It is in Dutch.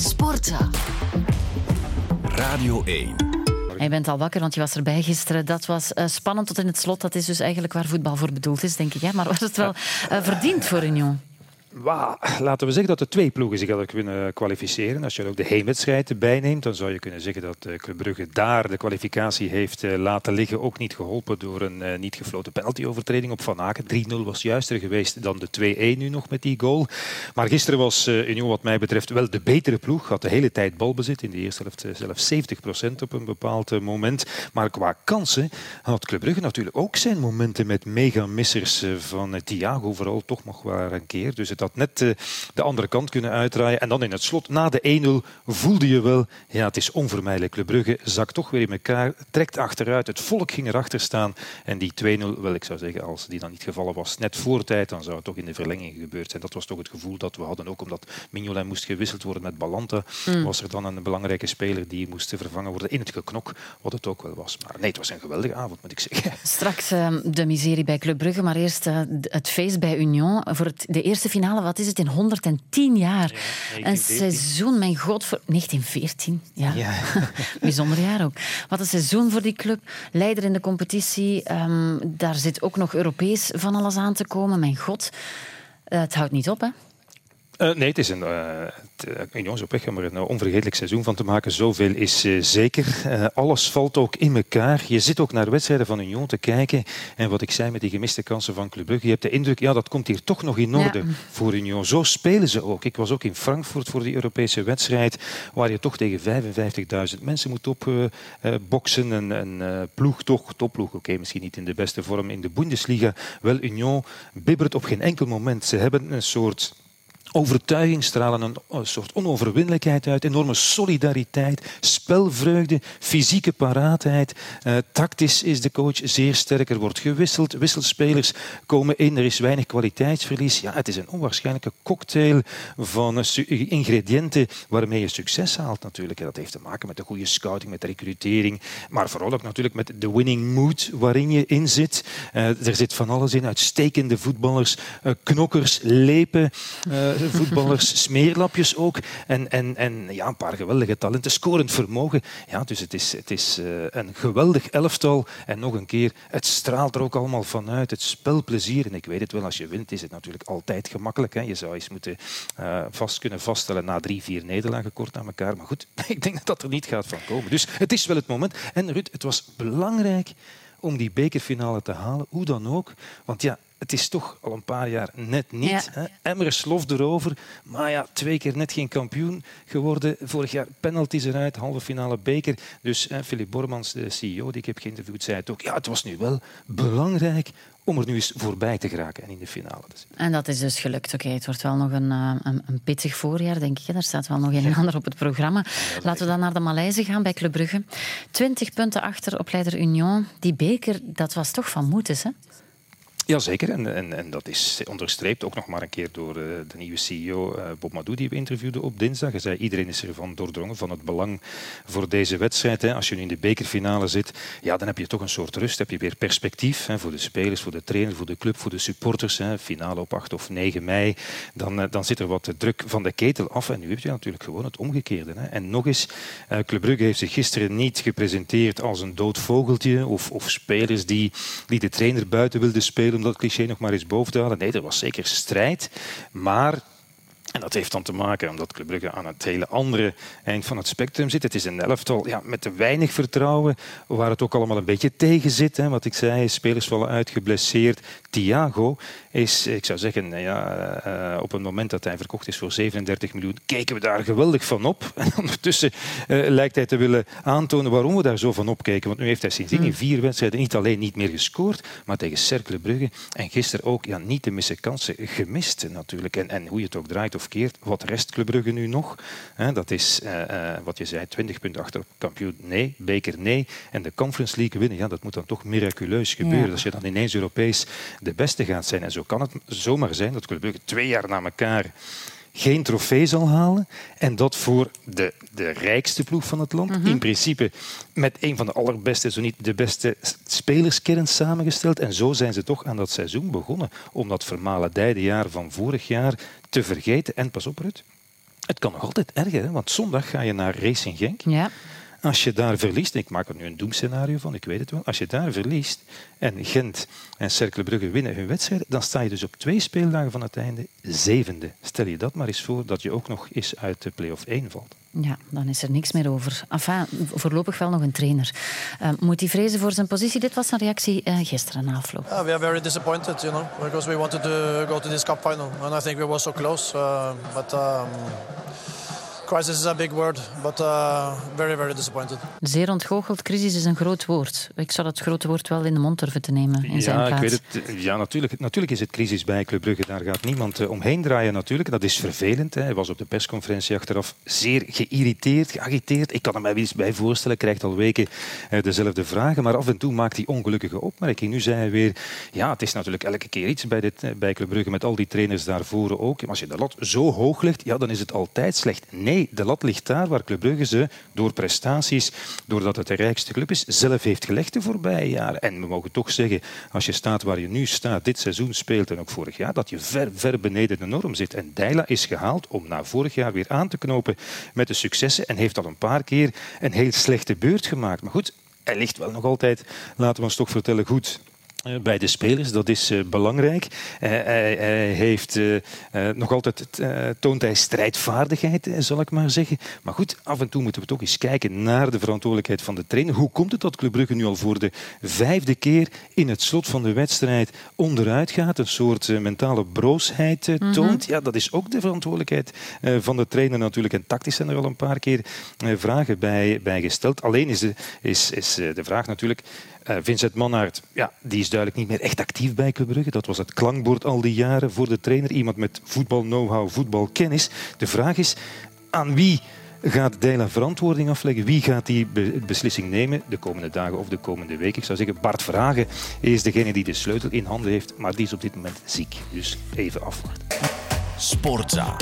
Sporten. Radio 1. Je bent al wakker, want je was erbij gisteren. Dat was uh, spannend tot in het slot. Dat is dus eigenlijk waar voetbal voor bedoeld is, denk ik. Hè? Maar was het wel uh, verdiend voor Union? Laten we zeggen dat de twee ploegen zich hadden kunnen kwalificeren. Als je ook de heenwedstrijd erbij neemt, dan zou je kunnen zeggen dat eh, Club Brugge daar de kwalificatie heeft eh, laten liggen. Ook niet geholpen door een uh, niet gefloten penaltyovertreding op Van Aken. 3-0 was juister geweest dan de 2-1 nu nog met die goal. Maar gisteren was Union wat mij betreft wel de betere ploeg. Had de hele tijd balbezit. In de eerste helft zelfs 70% op een bepaald moment. Maar qua kansen had Club Brugge natuurlijk ook zijn momenten met mega-missers van Thiago vooral toch nog wel een keer. Dus het dat net eh, de andere kant kunnen uitdraaien. En dan in het slot, na de 1-0, voelde je wel, ja, het is onvermijdelijk. Le Brugge zakt toch weer in elkaar, trekt achteruit. Het volk ging erachter staan. En die 2-0, wel, ik zou zeggen, als die dan niet gevallen was, net voor tijd, dan zou het toch in de verlenging gebeurd zijn. Dat was toch het gevoel dat we hadden. Ook omdat Mignolet moest gewisseld worden met Balanta, mm. was er dan een belangrijke speler die moest vervangen worden in het geknok, wat het ook wel was. Maar nee, het was een geweldige avond, moet ik zeggen. Straks uh, de miserie bij Club Brugge, maar eerst uh, het feest bij Union. Voor het, de eerste finale, wat is het, in 110 jaar. een seizoen, mijn god, voor 1914. Ja. ja. Bijzonder jaar ook. Wat een seizoen voor die club. Leider in de competitie. Um, daar zit ook nog Europees van alles aan te komen. Mijn god. Uh, het houdt niet op, hè? Uh, nee, het is een, uh, jongens op weg om er een onvergetelijk seizoen van te maken. Zoveel is uh, zeker. alles valt ook in elkaar. Je zit ook naar wedstrijden van Union te kijken. En wat ik zei met die gemiste kansen van Club Brugge, je hebt de indruk, ja, dat komt hier toch nog in orde ja. voor Union. Zo spelen ze ook. Ik was ook in Frankfurt voor die Europese wedstrijd, waar je toch tegen 55.000 mensen moet opboksen. een, een ploeg toch, topploeg, oké, okay, misschien niet in de beste vorm in de Bundesliga. Wel, Union bibbert op geen enkel moment. Ze hebben een soort overtuiging stralen een, soort onoverwinnelijkheid uit, enorme solidariteit, spelvreugde, fysieke paraatheid. Uh, tactisch is de coach zeer sterk, er wordt gewisseld, wisselspelers komen in, er is weinig kwaliteitsverlies. Ja, het is een onwaarschijnlijke cocktail van ingrediënten waarmee je succes haalt natuurlijk. dat heeft te maken met de goede scouting, met de recrutering, maar vooral ook natuurlijk met de winning mood waarin je in zit. Uh, er zit van alles in, uitstekende voetballers, knokkers, lepen voetballers, smeerlapjes ook. En, en, en ja, een paar geweldige talenten, scorend vermogen. Ja, dus het is, het is uh, een geweldig elftal. En nog een keer, het straalt er ook allemaal vanuit. Het spelplezier. En ik weet het wel, als je wint is het natuurlijk altijd gemakkelijk. Hè. Je zou eens moeten uh, vast kunnen vaststellen na drie, vier nederlagen kort aan elkaar. Maar goed, ik denk dat dat er niet gaat van komen. Dus het is wel het moment. En Ruud, het was belangrijk om die bekerfinale te halen, hoe dan ook. Want ja, het is toch al een paar jaar net niet. Ja. Emmer slof erover. Maar ja, twee keer net geen kampioen geworden. Vorig jaar penalties eruit, halve finale beker. Dus hè, Philip Bormans, de CEO die ik heb geïnterviewd, zei het ook. Ja, het was nu wel belangrijk om er nu eens voorbij te geraken en in de finale te zitten. En dat is dus gelukt. Oké, het wordt wel nog een, eh, een, een, pittig voorjaar, denk ik. Er staat wel nog een en ander op het programma. Laten we dan naar de Maleize gaan bij Club Brugge. Twintig punten achter op leider Union. Die beker, dat was toch van Moetes, hè? Jazeker, en, en, en dat is onderstreept ook nog maar een keer door uh, de nieuwe CEO uh, Bob Madou die we interviewden op dinsdag. Hij zei iedereen is ervan doordrongen van het belang voor deze wedstrijd. Als je nu in de bekerfinale zit, ja, dan heb je toch een soort rust, heb je weer perspectief voor de spelers, voor de trainer, voor de club, voor de supporters. Finale op 8 of 9 mei, dan, uh, dan zit er wat druk van de ketel af. En nu heb je natuurlijk gewoon het omgekeerde. En nog eens, Club Brugge heeft zich gisteren niet gepresenteerd als een dood vogeltje of, of spelers die, die de trainer buiten wilden spelen om dat cliché nog maar eens boven te halen. Nee, er was zeker strijd. Maar en dat heeft dan te maken omdat Club Brugge aan het hele andere eind van het spectrum zit. Het is een elftal ja, met te weinig vertrouwen, waar het ook allemaal een beetje tegen zit. Hè. Wat ik zei, spelers vallen uit, geblesseerd. Thiago is, ik zou zeggen, ja, uh, op het moment dat hij verkocht is voor 37 miljoen, kijken we daar geweldig van op. En ondertussen uh, lijkt hij te willen aantonen waarom we daar zo van opkijken. Want nu heeft hij sindsdien in hmm. vier wedstrijden niet alleen niet meer gescoord, maar tegen Cercle Brugge en gisteren ook ja, niet de missen kansen gemist natuurlijk. En, en hoe je het ook draait of keert, wat rest Club Brugge nu nog? dat is uh, wat je zei, 20 punten achter kampioen, nee. Beker, nee. En de Conference League winnen, ja, dat moet dan toch miraculeus gebeuren. Ja. Als je dan ineens Europees de beste gaat zijn. En zo kan het zomaar zijn dat Club Brugge twee jaar na elkaar geen trofee zal halen. En dat voor de, de rijkste ploeg van het land. Mm -hmm. In principe met een van de allerbeste, zo niet de beste spelerskern samengesteld. En zo zijn ze toch aan dat seizoen begonnen. Om dat vermaledijde jaar van vorig jaar te vergeten. En pas op, Rut. Het kan nog altijd erger, hè? want zondag ga je naar Racing Genk. Ja. Als je daar verliest, ik maak er nu een doemscenario van, ik weet het wel. Als je daar verliest en Gent en Cercle Brugge winnen hun wedstrijd, dan sta je dus op twee speeldagen van het einde zevende. Stel je dat maar eens voor dat je ook nog eens uit de play-off 1 valt. Ja, dan is er niks meer over. Enfin, voorlopig wel nog een trainer. Uh, moet hij vrezen voor zijn positie? Dit was zijn reactie uh, gisteren na afloop. Yeah, we are very disappointed, you know, because we wanted to go to this cup final, and I think we were so close. Uh, but um, crisis is a big word, but uh, very, very disappointed. Zeer ontgoocheld. Crisis is een groot woord. Ik zou dat grote woord wel in de mond durven te nemen in ja, zijn plaats. Ik weet het. Ja, natuurlijk, natuurlijk is het crisis bij Club Brugge. Daar gaat niemand uh, omheen draaien natuurlijk. Dat is vervelend. Hè. Hij was op de persconferentie achteraf zeer geïrriteerd, geagiteerd. Ik kan er mij eens bij voorstellen. Hij krijgt al weken uh, dezelfde vragen. Maar af en toe maakt hij ongelukkige opmerkingen. Nu zei hij weer, ja, het is natuurlijk elke keer iets bij, dit, uh, bij Club Brugge met al die trainers daarvoor ook. Maar als je de lat zo hoog legt, ja, dan is het altijd slecht. Nee, de lat ligt daar waar Club Brugge ze door prestaties, doordat het de rijkste club is, zelf heeft gelegd de voorbije jaren. En we mogen toch zeggen, als je staat waar je nu staat, dit seizoen speelt en ook vorig jaar, dat je ver, ver beneden de norm zit. En Deila is gehaald om na vorig jaar weer aan te knopen met de successen en heeft al een paar keer een heel slechte beurt gemaakt. Maar goed, hij ligt wel nog altijd, laten we ons toch vertellen, goed bij de spelers. Dat is uh, belangrijk. Uh, hij, hij, heeft uh, nog altijd toont hij strijdvaardigheid, zal ik maar zeggen. Maar goed, af en toe moeten we toch eens kijken naar de verantwoordelijkheid van de trainer. Hoe komt het dat Club Brugge nu al voor de vijfde keer in het slot van de wedstrijd onderuit gaat? Een soort mentale broosheid toont. Mm -hmm. Ja, dat is ook de verantwoordelijkheid van de trainer natuurlijk. En tactisch zijn er al een paar keer vragen bij, bij gesteld. Alleen is de, is, is de vraag natuurlijk Vincent Mannaert, ja, die is duidelijk niet meer echt actief bij Club. Dat was het klankbord al die jaren voor de trainer. Iemand met voetbal-know-how, voetbalkennis. De vraag is, aan wie gaat Deila verantwoording afleggen? Wie gaat die be beslissing nemen de komende dagen of de komende weken? Ik zou zeggen, Bart Vragen is degene die de sleutel in handen heeft, maar die is op dit moment ziek. Dus even afwachten. Sportza.